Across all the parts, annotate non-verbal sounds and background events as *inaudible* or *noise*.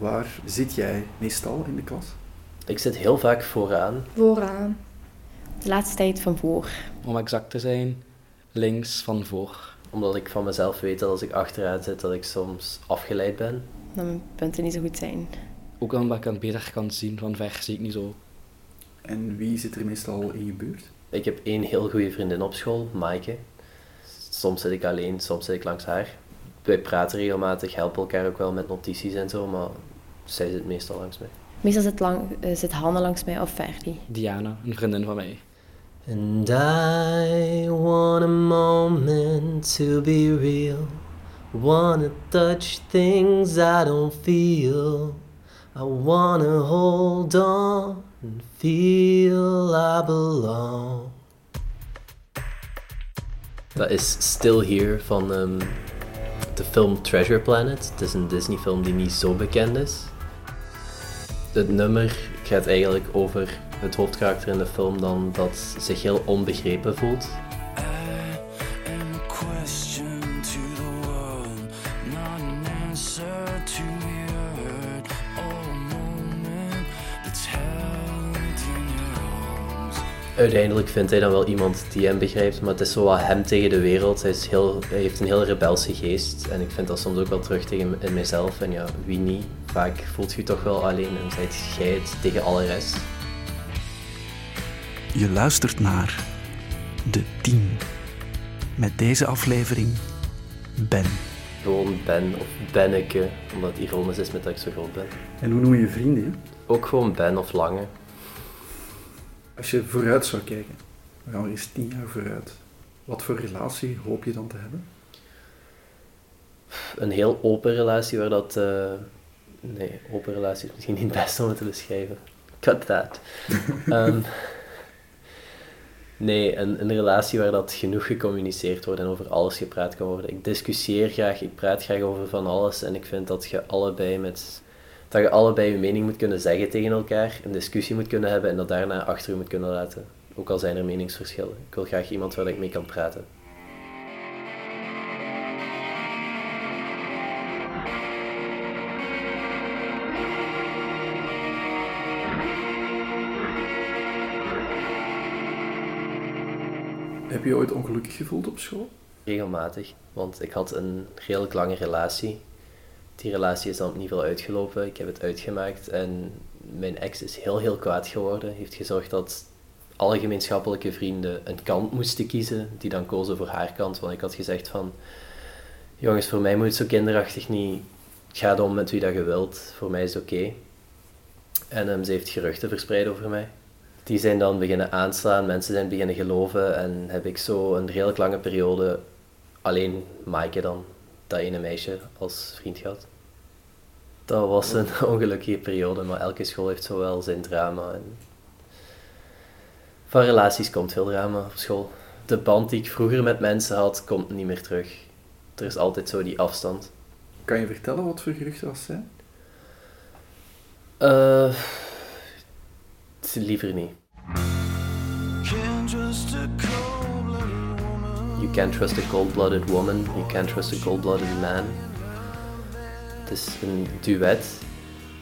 Waar zit jij meestal in de klas? Ik zit heel vaak vooraan. Vooraan. De laatste tijd van voor. Om exact te zijn, links van voor. Omdat ik van mezelf weet dat als ik achteraan zit, dat ik soms afgeleid ben. Dat mijn punten niet zo goed zijn. Ook omdat ik het beter kan zien, van ver zie ik niet zo. En wie zit er meestal in je buurt? Ik heb één heel goede vriendin op school, Maaike. Soms zit ik alleen, soms zit ik langs haar. Wij praten regelmatig, helpen elkaar ook wel met notities en zo, maar zij zit meestal langs mij. Meestal zit, lang, eh, zit Hanne langs mij of Ferdi. Diana, een vriendin van mij. And I want a moment to be real. Wanna touch things I don't feel. I wanna hold on and feel I belong. Dat is Still Here van ehm, de film Treasure Planet. Het is een Disney film die niet zo bekend is. Het nummer gaat eigenlijk over het hoofdkarakter in de film dan dat zich heel onbegrepen voelt. Uiteindelijk vindt hij dan wel iemand die hem begrijpt, maar het is zo wat hem tegen de wereld. Hij, is heel, hij heeft een heel rebelse geest en ik vind dat soms ook wel terug tegen in mezelf. En ja, wie niet? Vaak voelt je je toch wel alleen en zijt jij het tegen alle rest. Je luistert naar De 10. Met deze aflevering Ben. Gewoon Ben of Benneke, omdat het ironisch is met dat ik zo groot ben. En hoe noem je je vrienden? Ook gewoon Ben of Lange. Als je vooruit zou kijken, we gaan eens tien jaar vooruit. Wat voor relatie hoop je dan te hebben? Een heel open relatie waar dat... eh, Nee, open relatie is misschien niet het beste om het te beschrijven. Cut that. *laughs* Ehm, nee, een, een relatie waar dat genoeg gecommuniceerd wordt en over alles gepraat kan worden. Ik discussieer graag, ik praat graag over van alles en ik vind dat je allebei met... Dat je allebei je mening moet kunnen zeggen tegen elkaar, een discussie moet kunnen hebben en dat daarna achter je moet kunnen laten. Ook al zijn er meningsverschillen. Ik wil graag iemand waar ik mee kan praten. Heb je je ooit ongelukkig gevoeld op school? Regelmatig, want ik had een redelijk lange relatie. Die relatie is dan niet veel uitgelopen. Ik heb het uitgemaakt en mijn ex is heel heel kwaad geworden. Heeft gezorgd dat alle gemeenschappelijke vrienden een kant moesten kiezen, die dan kozen voor haar kant. Want ik had gezegd van, jongens, voor mij moet het zo kinderachtig niet. Gaat om met wie dat je wilt. Voor mij is het oké. En ehm, ze heeft geruchten verspreid over mij. Die zijn dan beginnen aanslaan, mensen zijn beginnen geloven en heb ik zo een redelijk lange periode alleen Maaike dan, dat ene meisje, als vriend gehad. Dat was een *laughs* ongelukkige periode, maar elke school heeft zo wel zijn drama. En van relaties komt veel drama op school. De band die ik vroeger met mensen had, komt niet meer terug. Er is altijd zo die afstand. Kan je vertellen wat voor geruchten dat zijn? Eh, liever niet. You can't trust a cold-blooded woman, you can't trust a cold-blooded man. Het is een duet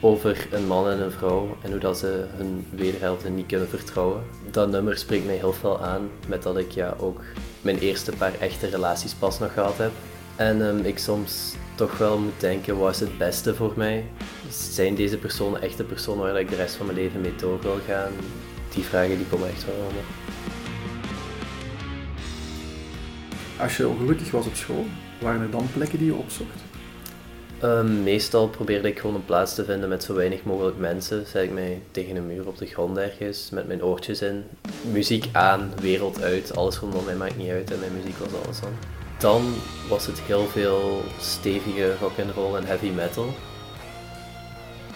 over een man en een vrouw en hoe dat ze hun wederhelften niet kunnen vertrouwen. Dat nummer spreekt mij heel veel aan, met dat ik ja ook mijn eerste paar echte relaties pas nog gehad heb. En ehm, ik soms toch wel moet denken, wat is het beste voor mij? Zijn deze personen echt de personen waar ik de rest van mijn leven mee door wil gaan? Die vragen die komen echt wel allemaal. Als je ongelukkig was op school, waren er dan plekken die je opzocht? Ehm, meestal probeerde ik gewoon een plaats te vinden met zo weinig mogelijk mensen. Zet ik mij tegen een muur op de grond ergens, met mijn oortjes in. Muziek aan, wereld uit, alles rondom mij maakt niet uit en mijn muziek was alles dan. Dan was het heel veel stevige rock'n'roll en heavy metal.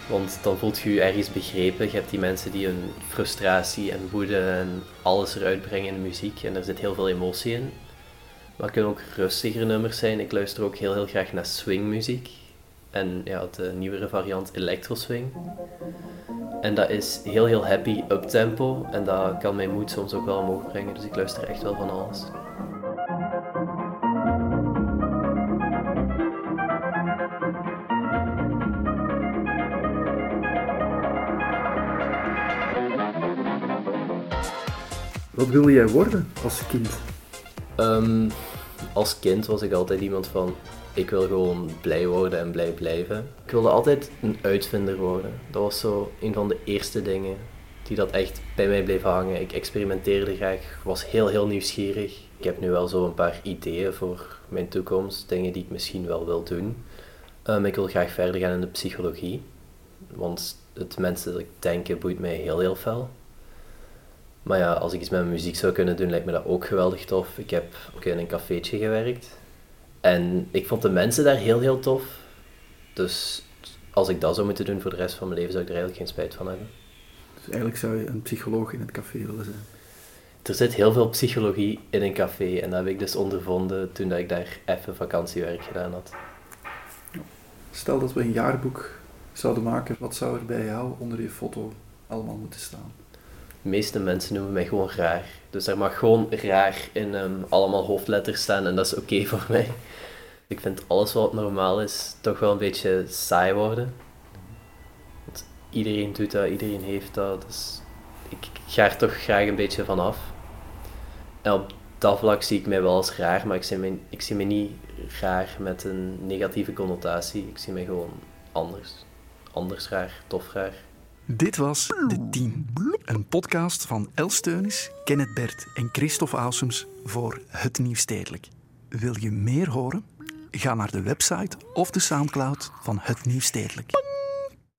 Want dan voelt je je ergens begrepen. Je hebt die mensen die hun frustratie en woede en alles eruit brengen in de muziek. En er zit heel veel emotie in. Maar het kunnen ook rustigere nummers zijn. Ik luister ook heel, heel graag naar swingmuziek. En ja, de nieuwere variant electro swing. En dat is heel, heel happy uptempo. En dat kan mijn moed soms ook wel omhoog brengen. Dus ik luister echt wel van alles. Wat wilde jij worden als kind? Ehm, als kind was ik altijd iemand van, ik wil gewoon blij worden en blij blijven. Ik wilde altijd een uitvinder worden. Dat was zo een van de eerste dingen die dat echt bij mij bleef hangen. Ik experimenteerde graag, was heel heel nieuwsgierig. Ik heb nu wel zo een paar ideeën voor mijn toekomst, dingen die ik misschien wel wil doen. Um, ik wil graag verder gaan in de psychologie, want het menselijk denken boeit mij heel heel veel. Maar ja, als ik iets met mijn muziek zou kunnen doen, lijkt me dat ook geweldig tof. Ik heb ook in een cafeetje gewerkt. En ik vond de mensen daar heel, heel tof. Dus als ik dat zou moeten doen voor de rest van mijn leven, zou ik er eigenlijk geen spijt van hebben. Dus eigenlijk zou je een psycholoog in het café willen zijn. Er zit heel veel psychologie in een café. En dat heb ik dus ondervonden toen dat ik daar even vakantiewerk gedaan had. Stel dat we een jaarboek zouden maken, wat zou er bij jou onder je foto allemaal moeten staan? De meeste mensen noemen mij gewoon raar. Dus er mag gewoon raar in ehm, allemaal hoofdletters staan en dat is oké *laughs* voor mij. Ik vind alles wat normaal is toch wel een beetje saai worden. Want iedereen doet dat, iedereen heeft dat. Dus ik ga er toch graag een beetje van af. En op dat vlak zie ik mij wel als raar, maar ik zie mij, ik zie mij niet raar met een negatieve connotatie. Ik zie mij gewoon anders. Anders raar, tof raar. Dit was De Tien, een podcast van Els Steunis, Kenneth Bert en Christophe Ausums voor Het Nieuw Stedelijk. Wil je meer horen? Ga naar de website of de Soundcloud van Het Nieuw Stedelijk.